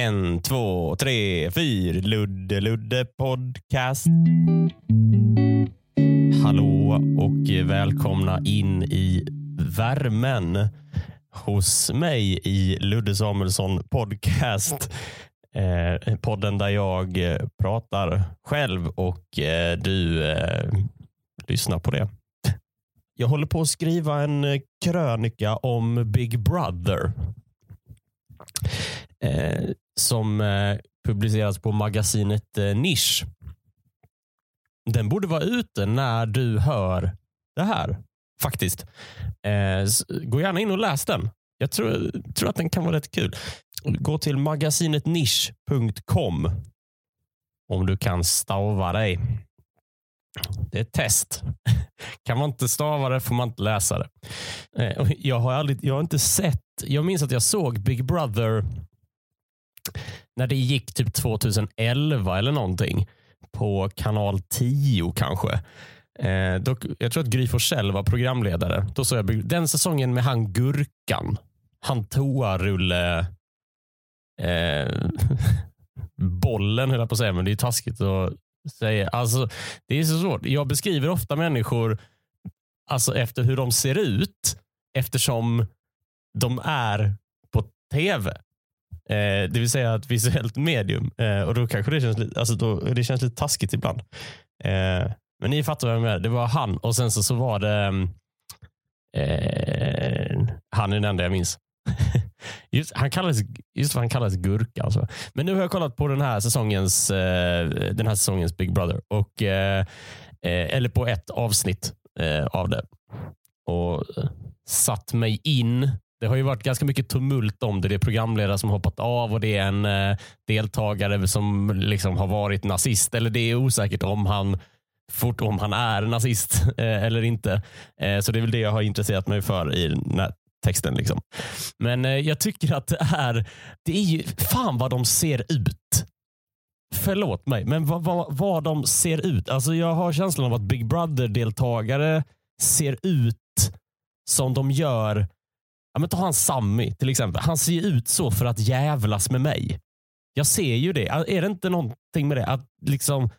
En, två, tre, fyra. Ludde Ludde podcast. Hallå och välkomna in i värmen hos mig i Ludde Samuelsson podcast. Eh, podden där jag eh, pratar själv och eh, du eh, lyssnar på det. Jag håller på att skriva en eh, krönika om Big Brother. Eh, som eh, publiceras på magasinet eh, Nisch. Den borde vara ute när du hör det här. Faktiskt. Eh, gå gärna in och läs den. Jag tror, tror att den kan vara rätt kul. Gå till magasinetnisch.com om du kan stava dig. Det är ett test. Kan man inte stava det får man inte läsa det. Jag har, aldrig, jag har inte sett, jag minns att jag såg Big Brother när det gick typ 2011 eller någonting på kanal 10 kanske. Eh, då, jag tror att Gry Forssell var programledare. Då såg jag den säsongen med han Gurkan. Han toarulle eh, bollen höll jag på att säga, men det är taskigt att säga. Alltså, det är så svårt. Jag beskriver ofta människor alltså efter hur de ser ut eftersom de är på tv. Eh, det vill säga ett visuellt medium. Eh, och då kanske det känns, lite, alltså då, det känns lite taskigt ibland. Eh, men ni fattar vad jag menar. Det var han och sen så, så var det mm, eh, han är den enda jag minns. Just, han kallades, just vad han kallades Gurka. Alltså. Men nu har jag kollat på den här säsongens, eh, den här säsongens Big Brother. Och, eh, eh, eller på ett avsnitt eh, av det. Och eh, satt mig in. Det har ju varit ganska mycket tumult om det. Det är programledare som hoppat av och det är en eh, deltagare som liksom har varit nazist. Eller det är osäkert om han fort om han är nazist eh, eller inte. Eh, så det är väl det jag har intresserat mig för i den här texten. Liksom. Men eh, jag tycker att det är, det är ju, fan vad de ser ut. Förlåt mig, men vad, vad, vad de ser ut. Alltså jag har känslan av att Big Brother-deltagare ser ut som de gör. Ja, men ta han Sammy till exempel. Han ser ju ut så för att jävlas med mig. Jag ser ju det. Är det inte någonting med det? Att liksom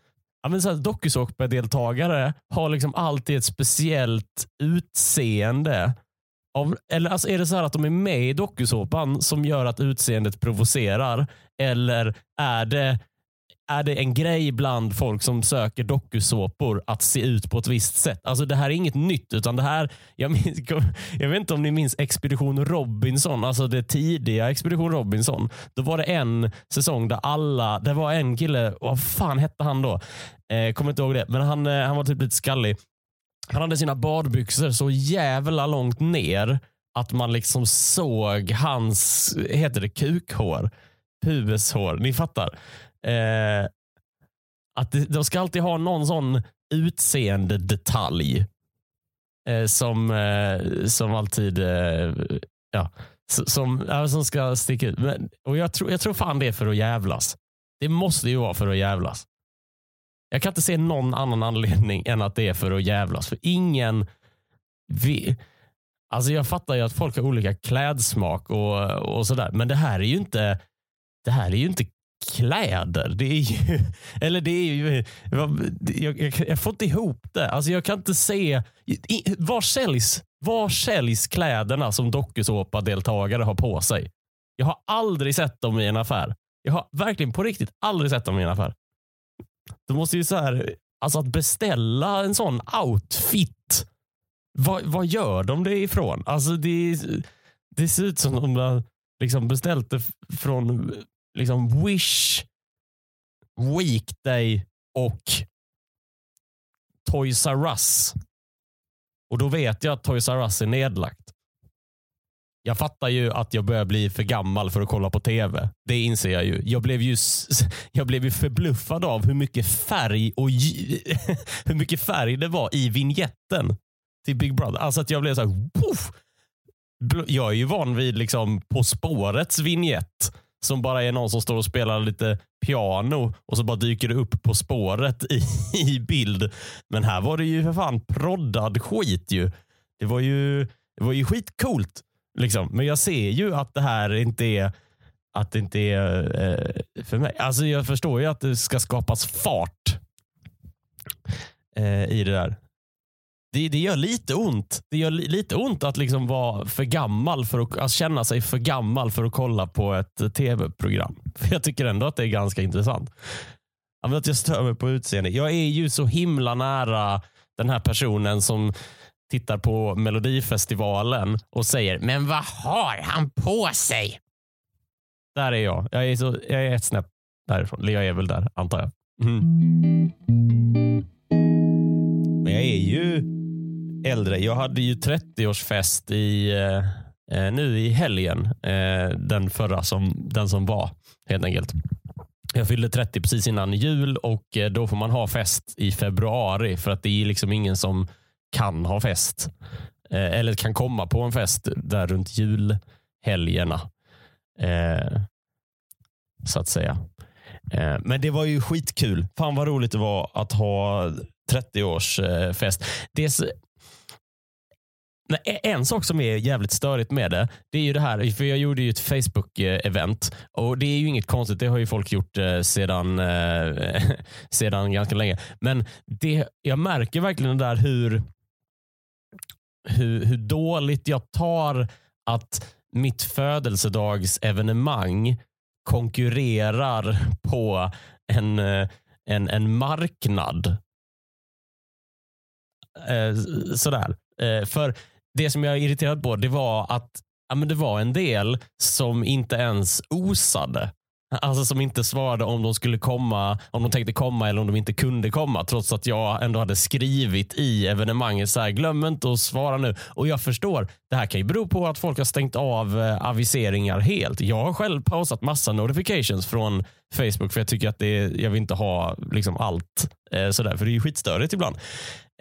ja, men så dokusåpadeltagare har liksom alltid ett speciellt utseende. Av, eller alltså är det så här att de är med i dokusåpan som gör att utseendet provocerar? Eller är det, är det en grej bland folk som söker dokusåpor att se ut på ett visst sätt? Alltså Det här är inget nytt. utan det här, jag, minns, jag vet inte om ni minns Expedition Robinson, alltså det tidiga Expedition Robinson. Då var det en säsong där alla, det var en kille, vad fan hette han då? Eh, kommer inte ihåg det, men han, eh, han var typ lite skallig. Han hade sina badbyxor så jävla långt ner att man liksom såg hans, heter det kukhår? Pubeshår, ni fattar. Eh, att de ska alltid ha någon sån utseende detalj eh, som, eh, som alltid eh, ja, som, ja, som ska sticka ut. Men, och jag, tror, jag tror fan det är för att jävlas. Det måste ju vara för att jävlas. Jag kan inte se någon annan anledning än att det är för att jävlas. För ingen vi, Alltså jag fattar ju att folk har olika klädsmak och, och sådär. Men det här är ju inte det här är ju inte kläder. Det är ju, eller det är ju, jag, jag, jag får inte ihop det. Alltså jag kan inte se, i, var, säljs, var säljs kläderna som dokusåpadeltagare har på sig? Jag har aldrig sett dem i en affär. Jag har verkligen på riktigt aldrig sett dem i en affär. Du måste ju så här, alltså att beställa en sån outfit. Vad, vad gör de det ifrån? Alltså det, det ser ut som om de har liksom beställt det från liksom Wish, Weekday och Toys R Us. Och då vet jag att Toys R Us är nedlagt. Jag fattar ju att jag börjar bli för gammal för att kolla på tv. Det inser jag ju. Jag blev ju, jag blev ju förbluffad av hur mycket färg och hur mycket färg det var i vignetten till Big Brother. Alltså att jag blev så här, "Woof!" Jag är ju van vid liksom På spårets vignett som bara är någon som står och spelar lite piano och så bara dyker det upp På spåret i, i bild. Men här var det ju för fan proddad skit ju. Det var ju, det var ju skitcoolt. Liksom. Men jag ser ju att det här inte är att det inte är eh, för mig. Alltså jag förstår ju att det ska skapas fart eh, i det där. Det, det gör lite ont. Det gör li, lite ont att liksom vara för gammal för att, att känna sig för gammal för att kolla på ett tv-program. För Jag tycker ändå att det är ganska intressant. Att jag stör mig på utseende. Jag är ju så himla nära den här personen som tittar på Melodifestivalen och säger “Men vad har han på sig?” Där är jag. Jag är, så, jag är ett snäpp därifrån. Jag är väl där, antar jag. Mm. Men jag är ju äldre. Jag hade ju 30-årsfest i, eh, eh, nu i helgen. Eh, den förra, som, den som var helt enkelt. Jag fyllde 30 precis innan jul och eh, då får man ha fest i februari för att det är liksom ingen som kan ha fest. Eh, eller kan komma på en fest där runt julhelgerna. Eh, så att säga. Eh, men det var ju skitkul. Fan vad roligt det var att ha 30-årsfest. Det Nej, e- en sak som är jävligt störigt med det, det är ju det här, för jag gjorde ju ett Facebook-event och det är ju inget konstigt, det har ju folk gjort eh, sedan, eh, sedan ganska länge. Men det, jag märker verkligen det där hur, hur, hur dåligt jag tar att mitt födelsedagsevenemang konkurrerar på en, eh, en, en marknad. Eh, sådär. Eh, för det som jag är irriterad på det var att ja, men det var en del som inte ens osade. Alltså som inte svarade om de skulle komma, om de tänkte komma eller om de inte kunde komma. Trots att jag ändå hade skrivit i evenemanget så här, glöm inte att svara nu. Och jag förstår, det här kan ju bero på att folk har stängt av eh, aviseringar helt. Jag har själv pausat massa notifications från Facebook för jag tycker att det är, jag vill inte ha liksom allt eh, sådär. För det är ju skitstörigt ibland.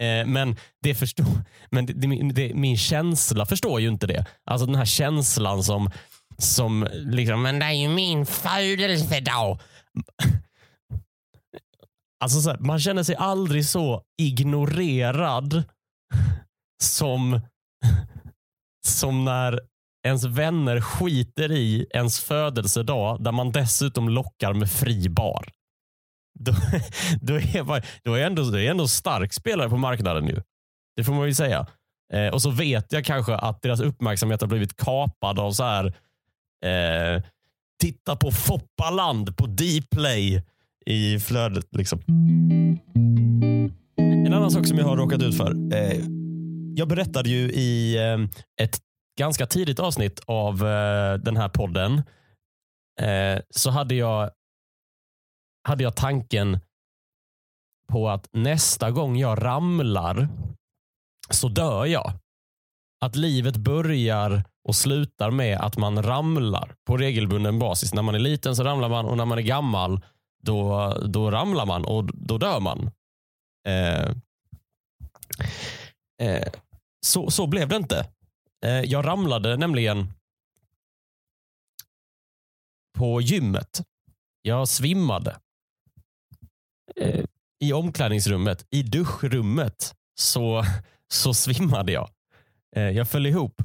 Eh, men det förstår, men det, det, det, min känsla förstår ju inte det. Alltså den här känslan som, som liksom, men det är ju min födelsedag. Alltså så här, man känner sig aldrig så ignorerad som, som när ens vänner skiter i ens födelsedag där man dessutom lockar med fri bar då, då, är man, då är jag ändå, då är ändå stark spelare på marknaden. nu. Det får man ju säga. Eh, och så vet jag kanske att deras uppmärksamhet har blivit kapad av så här eh, titta på Foppaland på Dplay i flödet. Liksom. En annan sak som jag har råkat ut för. Eh, jag berättade ju i eh, ett ganska tidigt avsnitt av eh, den här podden eh, så hade jag hade jag tanken på att nästa gång jag ramlar så dör jag. Att livet börjar och slutar med att man ramlar på regelbunden basis. När man är liten så ramlar man och när man är gammal då, då ramlar man och då dör man. Eh, eh, så, så blev det inte. Eh, jag ramlade nämligen på gymmet. Jag svimmade eh, i omklädningsrummet, i duschrummet, så, så svimmade jag. Eh, jag föll ihop.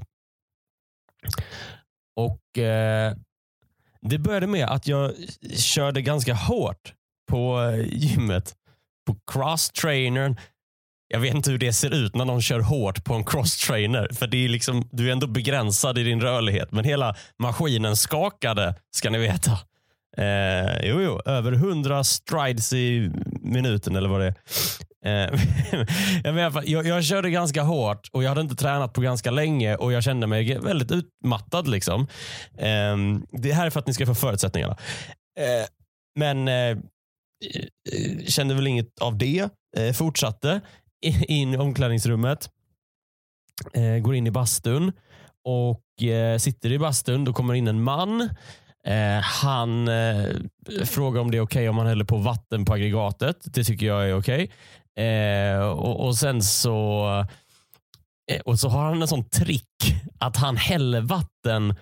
Och eh, Det började med att jag körde ganska hårt på eh, gymmet. På cross-trainern. Jag vet inte hur det ser ut när någon kör hårt på en cross-trainer. För det är liksom, du är ändå begränsad i din rörlighet. Men hela maskinen skakade, ska ni veta. Eh, jo, jo, över 100 strides i minuten eller vad det är. Eh, jag, jag, jag körde ganska hårt och jag hade inte tränat på ganska länge och jag kände mig väldigt utmattad. Liksom. Eh, det här är för att ni ska få förutsättningarna. Eh, men eh, eh kände väl inget av det. Eh, fortsatte in i omklädningsrummet. Eh, går in i bastun och eh, sitter i bastun. Då kommer in en man Eh, han eh, frågar om det är okej okay om man häller på vatten på aggregatet. Det tycker jag är okej. Okay. Eh, och, och, sen så eh, och så har han en sån trick att han häller vatten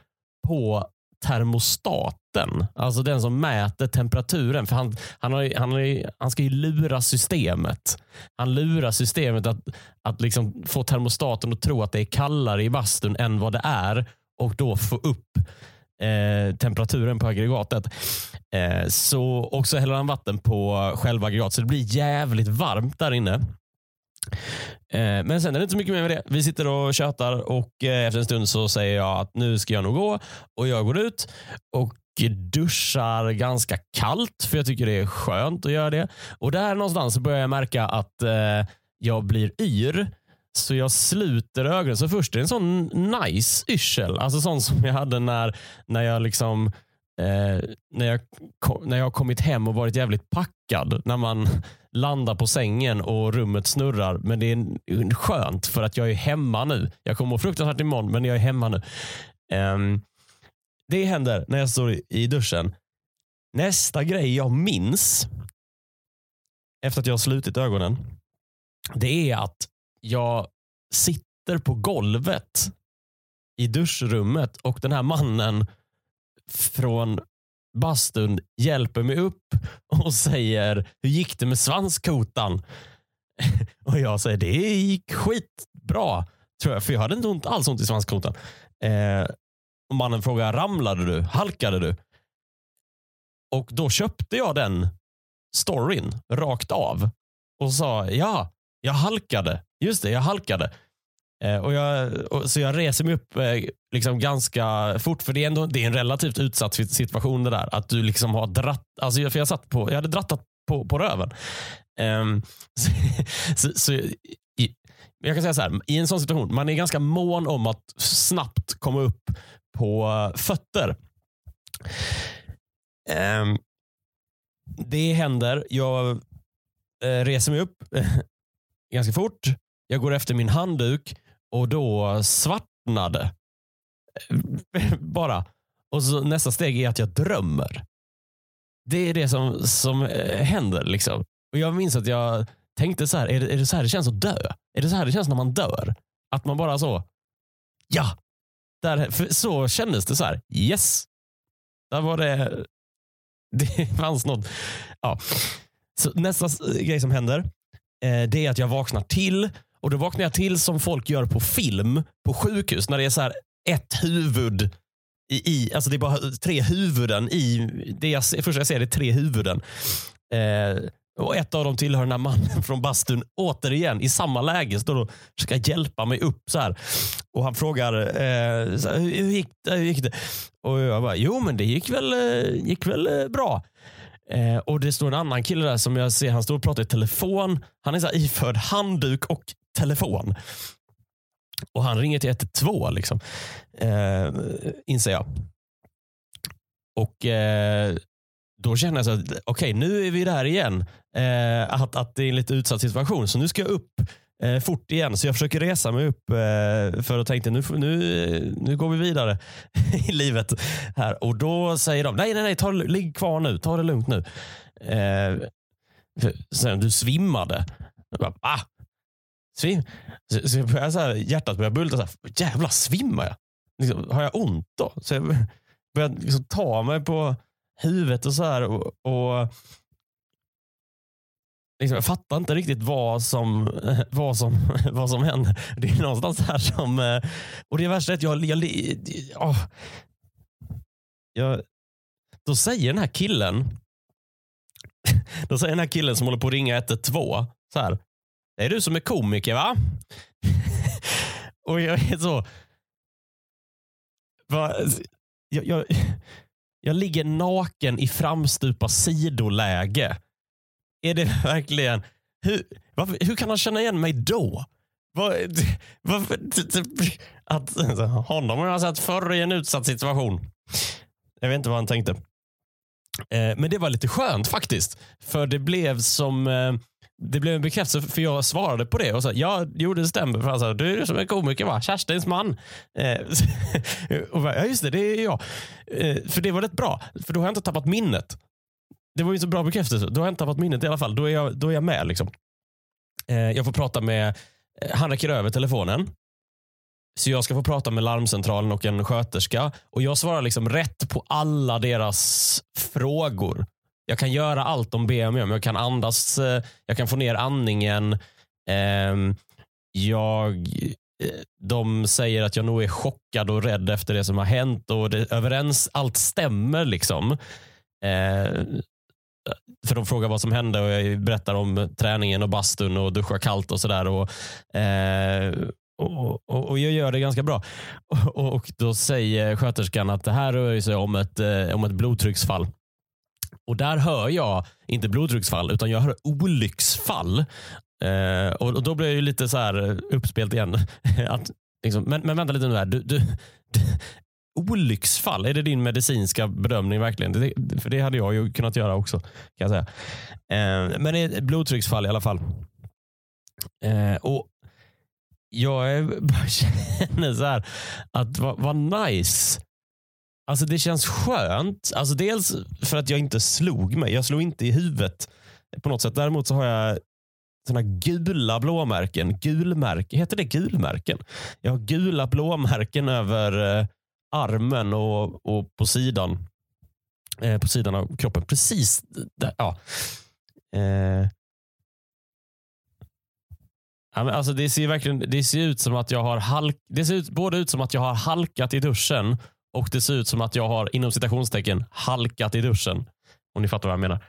på termostaten. Alltså den som mäter temperaturen. För han, han, har, han, har, han ska ju lura systemet. Han lurar systemet att, att liksom få termostaten att tro att det är kallare i bastun än vad det är och då få upp eh, temperaturen på aggregatet. Eh, så, och så häller han vatten på själva aggregatet så det blir jävligt varmt där inne. Eh, men sen är det inte så mycket mer med det. Vi sitter och tjötar och eh, efter en stund så säger jag att nu ska jag nog gå och jag går ut och duschar ganska kallt för jag tycker det är skönt att göra det. Och där någonstans börjar jag märka att eh, jag blir yr. Så jag sluter ögonen. Så först är det en sån nice yrsel. Alltså sån som jag hade när, när jag liksom eh, när, jag, när jag har kommit hem och varit jävligt packad. När man landar på sängen och rummet snurrar. Men det är skönt för att jag är hemma nu. Jag kommer fruktansvärt imorgon men jag är hemma nu. Eh, det händer när jag står i duschen. Nästa grej jag minns efter att jag har slutit ögonen. Det är att jag sitter på golvet i duschrummet och den här mannen från bastun hjälper mig upp och säger hur gick det med svanskotan? Och jag säger det gick skitbra. Tror jag, för jag hade inte ont, alls ont i svanskotan. Eh, och mannen frågar ramlade du? Halkade du? Och då köpte jag den storyn rakt av och sa ja, jag halkade. Just det, jag halkade. Eh, och jag, och, så jag reser mig upp eh, liksom ganska fort, för det är, ändå, det är en relativt utsatt situation det där. Att du liksom har dratt, alltså för jag, satt på, jag hade drattat på, på röven. Um, så, så, så i, jag kan säga så här, i en sån situation, man är ganska mån om att snabbt komma upp på fötter. Um, det händer. Jag uh, reser mig upp ganska fort. Jag går efter min handduk och då svartnade. Eh, bara. Och så nästa steg är att jag drömmer. Det är det som, som eh, händer. Liksom. Och Jag minns att jag tänkte så här, är det, är det så här det känns att dö? Är det så här det känns när man dör? Att man bara så, ja, där, så kändes det så här. Yes. Där var det, det fanns något. Ja. Så nästa grej som händer, eh, det är att jag vaknar till och då vaknar jag till som folk gör på film på sjukhus när det är så här ett huvud i, i alltså det är bara tre huvuden i, det jag, första jag ser är tre huvuden. Eh, och ett av dem tillhör den här mannen från bastun. Återigen i samma läge står och ska hjälpa mig upp. så här. Och Han frågar eh, så här, hur, gick det, hur gick det? Och jag bara, jo men det gick väl, eh, gick väl eh, bra. Eh, och Det står en annan kille där som jag ser, han står och pratar i telefon. Han är så här iförd handduk och telefon. Och han ringer till 112 liksom. Eh, inser jag. Och eh, då känner jag så att okej, okay, nu är vi där igen. Eh, att, att det är en lite utsatt situation. Så nu ska jag upp eh, fort igen. Så jag försöker resa mig upp eh, för att tänkte nu, nu, nu går vi vidare i livet. här. Och då säger de, nej, nej, nej, ta, ligg kvar nu. Ta det lugnt nu. Eh, sen, du svimmade. Jag bara, ah, svim. Så, så jag börjar så här, hjärtat börjar bulta. Så här, Jävlar, svimmar jag? Liksom, har jag ont då? Så jag börjar liksom ta mig på huvudet och så här. Och, och liksom, jag fattar inte riktigt vad som, vad som, vad som händer. Det är någonstans här som... Eh, och det värsta är att jag... jag, jag, jag då säger den här killen då säger den här killen som håller på att ringa 112 så här. Det är du som är komiker va? och jag är så... Va? Jag, jag, jag ligger naken i framstupa sidoläge. Är det verkligen... Hur, varför, hur kan han känna igen mig då? Var, varför, att, honom har jag sett förr i en utsatt situation. Jag vet inte vad han tänkte. Eh, men det var lite skönt faktiskt. För det blev som eh, det blev en bekräftelse för jag svarade på det och sa ja, jo det stämmer. För han sa, du är som en komiker va? Kerstins man. Eh, och bara, ja just det, det är jag. Eh, för det var rätt bra, för då har jag inte tappat minnet. Det var ju så bra bekräftelse. Då har jag inte tappat minnet i alla fall. Då är jag, då är jag med. Liksom. Eh, jag får prata med, eh, han räcker över telefonen. Så jag ska få prata med larmcentralen och en sköterska. Och jag svarar liksom rätt på alla deras frågor. Jag kan göra allt de ber mig om. Jag kan andas, eh, jag kan få ner andningen. Ehm, jag eh, de säger att jag nog är chockad och rädd efter det som har hänt och det, överens, allt stämmer. liksom. Eh, för de frågar vad som hände och jag berättar om träningen och bastun och duscha kallt och sådär. Och, och, och, och, jag gör det ganska bra. Och, och Då säger sköterskan att det här rör sig om ett, om ett blodtrycksfall. Och där hör jag inte blodtrycksfall utan jag hör olycksfall. Eh, och, och, Då blir jag ju lite så här eh, uppspelt igen. att, liksom, men, men vänta lite nu här. Du, du, du, olycksfall, är det din medicinska bedömning verkligen? Det, för det hade jag ju kunnat göra också. kan jag säga. Eh, men det är blodtrycksfall i alla fall. Eh, och Jag bara känner så här, att vad, vad nice. Alltså Det känns skönt. Alltså dels för att jag inte slog mig. Jag slog inte i huvudet på något sätt. Däremot så har jag såna gula blåmärken. Gulmärken. Heter det gulmärken? Jag har gula blåmärken över eh, armen och, och på sidan eh, på sidan av kroppen. Precis där. Ja. Eh. Ja, alltså det ser verkligen det ser ut som att jag har halk, det ser ut, både ut som att jag har halkat i duschen och det ser ut som att jag har inom citationstecken halkat i duschen. Om ni fattar vad jag menar.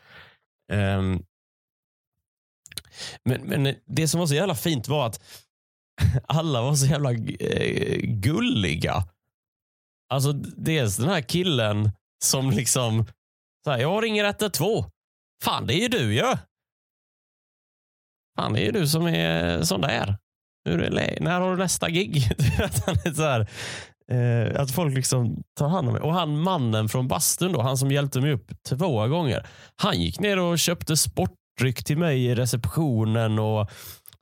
Um, men, men det som var så jävla fint var att alla var så jävla eh, gulliga. Alltså dels den här killen som liksom, så här, jag ringer 112. Fan, det är ju du ju. Fan, det är ju du som är sån där. När har du nästa gig? så här, eh, att folk liksom tar hand om mig. Och han mannen från bastun, då, han som hjälpte mig upp två gånger. Han gick ner och köpte sportdryck till mig i receptionen och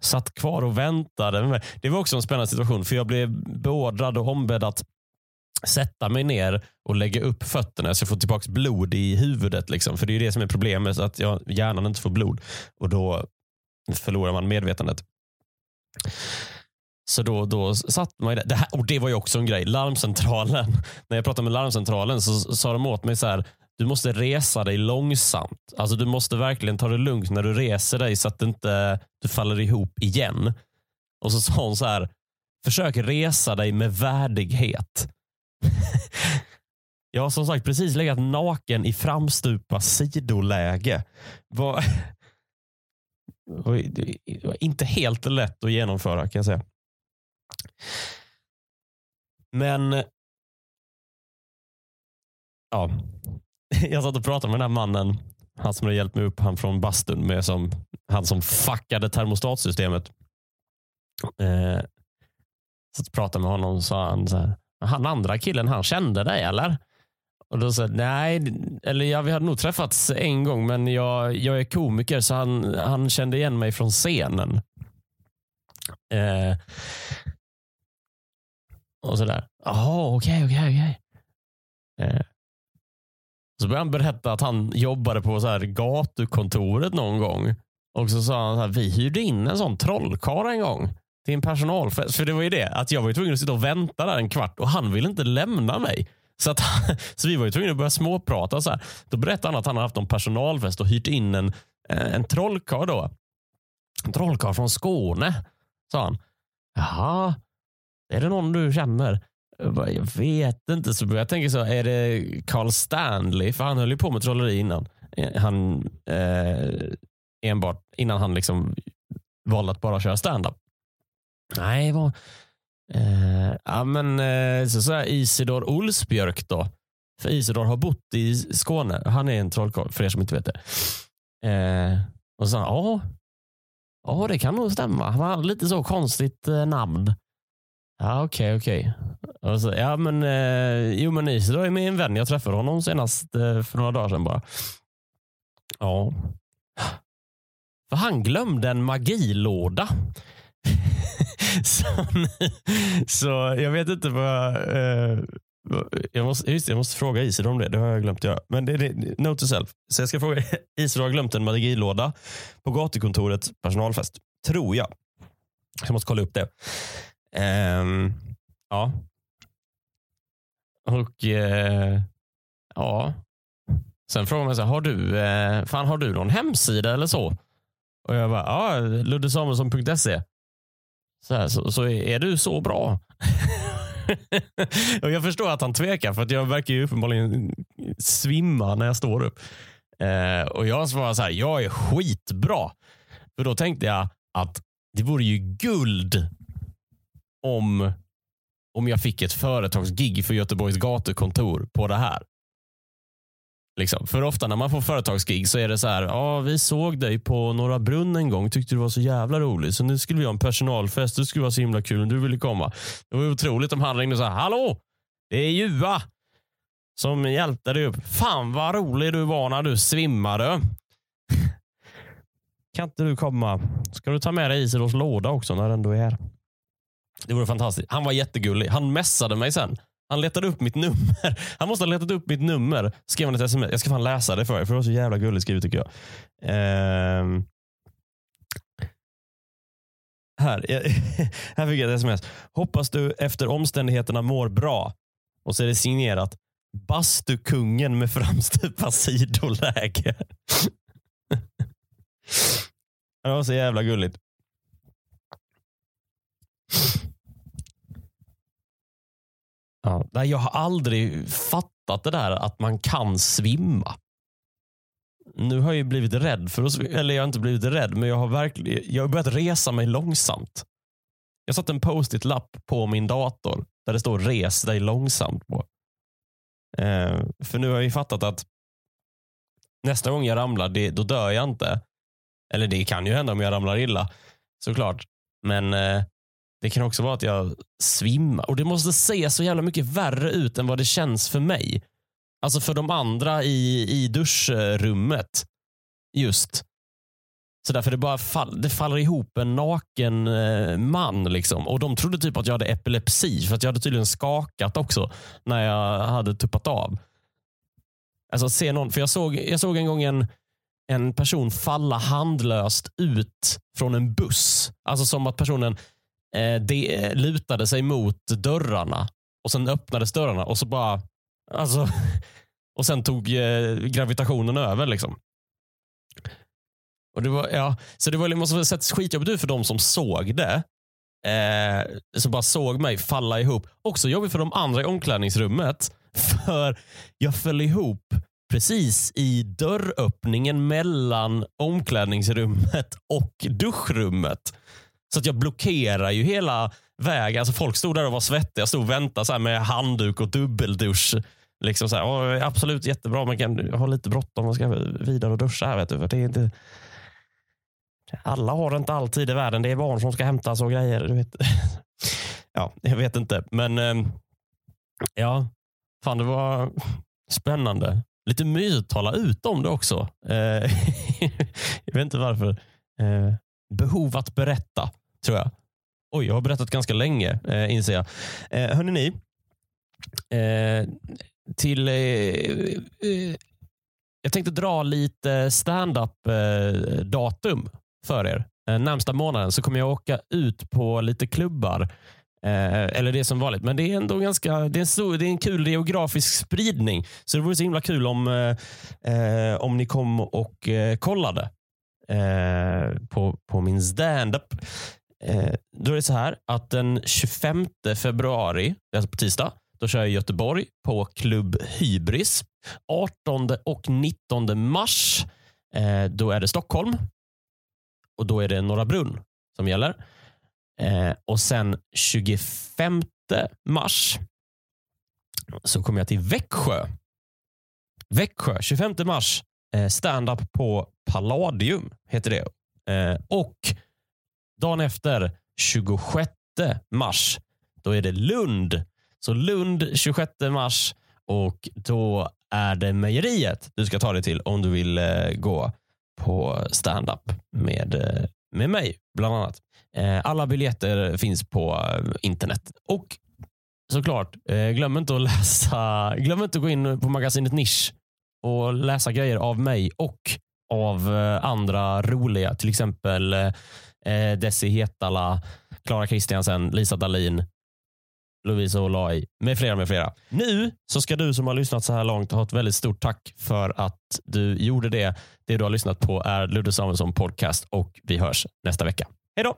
satt kvar och väntade. Det var också en spännande situation för jag blev beordrad och ombedd att sätta mig ner och lägga upp fötterna så jag får tillbaka blod i huvudet. Liksom. För det är det som är problemet, att jag, hjärnan inte får blod. Och då förlorar man medvetandet. Så då, då satt man där. det här, och det var ju också en grej. Larmcentralen. När jag pratade med larmcentralen så sa de åt mig så här. Du måste resa dig långsamt. Alltså Du måste verkligen ta det lugnt när du reser dig så att du inte du faller ihop igen. Och så sa hon så här. Försök resa dig med värdighet. jag har som sagt precis legat naken i framstupa sidoläge. Var, var inte helt lätt att genomföra kan jag säga. Men ja, jag satt och pratade med den här mannen, han som hade hjälpt mig upp, han från bastun, med som, han som fuckade termostatsystemet. Eh, satt och pratade med honom och sa han så här, han andra killen, han kände dig eller? Och då sa jag, nej, eller ja, vi hade nog träffats en gång, men jag, jag är komiker så han, han kände igen mig från scenen. Eh, och sådär. Jaha, okej, okej, okej. Eh, så började han berätta att han jobbade på så här gatukontoret någon gång. Och så sa han så här, vi hyrde in en sån trollkarl en gång till en personalfest. För det var ju det, att jag var tvungen att sitta och vänta där en kvart och han ville inte lämna mig. Så, att, så vi var ju tvungna att börja småprata. Så här. Då berättade han att han hade haft en personalfest och hyrt in en, eh, en trollkarl då. En trollkarl från Skåne, sa han. Jaha, är det någon du känner? Eh, jag vet inte. Så jag tänker så, är det Carl Stanley? För han höll ju på med trolleri innan. Eh, han, eh, enbart innan han liksom valde att bara köra standup. Nej, vad... Eh, ja, men, eh, så, så här, Isidor Olsbjörk då. För Isidor har bott i Skåne. Han är en trollkarl, för er som inte vet det. Eh, och så ja, ja, det kan nog stämma. Han hade lite så konstigt eh, namn. Ja, okej, okej. Ja, men, eh, jo, men Isidor är min vän. Jag träffade honom senast eh, för några dagar sedan bara. Ja. För han glömde en magilåda. så, så, jag vet inte vad... Eh, jag, måste, just, jag måste fråga Isidor om det. Det har jag glömt göra. Men det, det, note to self. Så jag ska fråga Isidor har glömt en magilåda på gatukontoret personalfest. Tror jag. Jag måste kolla upp det. Um, ja. Och uh, ja. Sen frågar man sig, har du, uh, fan, har du någon hemsida eller så? Och jag bara, ja, luddesamuelsson.se. så, här, så, så är du så bra. och Jag förstår att han tvekar för att jag verkar ju uppenbarligen svimma när jag står upp. Eh, och Jag svarar så här, jag är skitbra. För då tänkte jag att det vore ju guld om, om jag fick ett företagsgig för Göteborgs gatukontor på det här. Liksom. För ofta när man får företagsgig så är det så här, ja vi såg dig på Norra Brunn en gång, tyckte du var så jävla rolig, så nu skulle vi ha en personalfest, det skulle vara så himla kul om du ville komma. Det var otroligt om han ringde och sa, hallå, det är Jua som hjälpte dig upp. Fan vad rolig du var när du svimmade. Kan inte du komma? Ska du ta med dig Isidors låda också när den ändå är här? Det vore fantastiskt. Han var jättegullig. Han messade mig sen. Han letade upp mitt nummer. Han måste ha letat upp mitt nummer. Skrev han ett sms. Jag ska fan läsa det för er, för det var så jävla gulligt skrivet tycker jag. Ehm. Här, här fick jag ett sms. Hoppas du efter omständigheterna mår bra. Och så är det signerat Bastukungen med framstupa sidoläge. Det var så jävla gulligt. Ja, nej, jag har aldrig fattat det där att man kan svimma. Nu har jag ju blivit rädd för att, eller jag har inte blivit rädd, men jag har verkligen, jag har börjat resa mig långsamt. Jag satt en post-it-lapp på min dator där det står res dig långsamt på. Eh, för nu har jag ju fattat att nästa gång jag ramlar, det, då dör jag inte. Eller det kan ju hända om jag ramlar illa, såklart. Men eh, det kan också vara att jag svimmar. Och det måste se så jävla mycket värre ut än vad det känns för mig. Alltså för de andra i, i duschrummet. Just. Så därför det bara fall, det faller ihop en naken eh, man. Liksom. Och De trodde typ att jag hade epilepsi, för att jag hade tydligen skakat också när jag hade tuppat av. Alltså se någon, för jag såg, jag såg en gång en, en person falla handlöst ut från en buss. Alltså som att personen eh, de, eh, lutade sig mot dörrarna och sen öppnades dörrarna och så bara... Alltså, och sen tog eh, gravitationen över. liksom. Och det var, ja, så det var, liksom, måste ha sett skitjobbigt ut för de som såg det. Eh, som bara såg mig falla ihop. Också jobbigt för de andra i omklädningsrummet. För jag föll ihop precis i dörröppningen mellan omklädningsrummet och duschrummet. Så att jag blockerar ju hela vägen. Alltså folk stod där och var svettiga. Jag stod och väntade så med handduk och dubbeldusch. Liksom så här, absolut jättebra, men kan ha lite bråttom och ska vidare och duscha här. Vet du, för det är inte... Alla har inte alltid i världen. Det är barn som ska hämtas och grejer. Du vet. Ja, jag vet inte, men ehm, ja, fan det var spännande. Lite mysigt att tala ut om det också. Eh, jag vet inte varför. Eh, behov att berätta, tror jag. Oj, jag har berättat ganska länge, eh, inser jag. Eh, hörni ni, eh, till... Eh, eh, jag tänkte dra lite stand-up eh, datum för er. Eh, närmsta månaden så kommer jag åka ut på lite klubbar. Eh, eller det är som vanligt, men det är ändå ganska, det är en, stor, det är en kul geografisk spridning. Så det vore så himla kul om, eh, eh om ni kom och eh, kollade eh, på, på min stand-up. Eh, då är det så här att den 25 februari, alltså på tisdag, då kör jag i Göteborg på Klubb Hybris. 18 och 19 mars, eh, då är det Stockholm och då är det Norra Brunn som gäller. Eh, och sen 25 mars så kommer jag till Växjö. Växjö, 25 mars. Eh, Stand-up på Palladium heter det. Eh, och dagen efter, 26 mars, då är det Lund. Så Lund 26 mars och då är det mejeriet du ska ta dig till om du vill eh, gå på stand-up med, eh, med mig, bland annat. Eh, alla biljetter finns på eh, internet. Och såklart, eh, glöm inte att läsa, glöm inte att gå in på magasinet Nisch och läsa grejer av mig och av eh, andra roliga, till exempel Eh, Desi Hetala, Klara Kristiansen, Lisa Dahlin, Lovisa Olai med flera med flera. Nu så ska du som har lyssnat så här långt ha ett väldigt stort tack för att du gjorde det. Det du har lyssnat på är Ludde Samuelsson podcast och vi hörs nästa vecka. Hej då!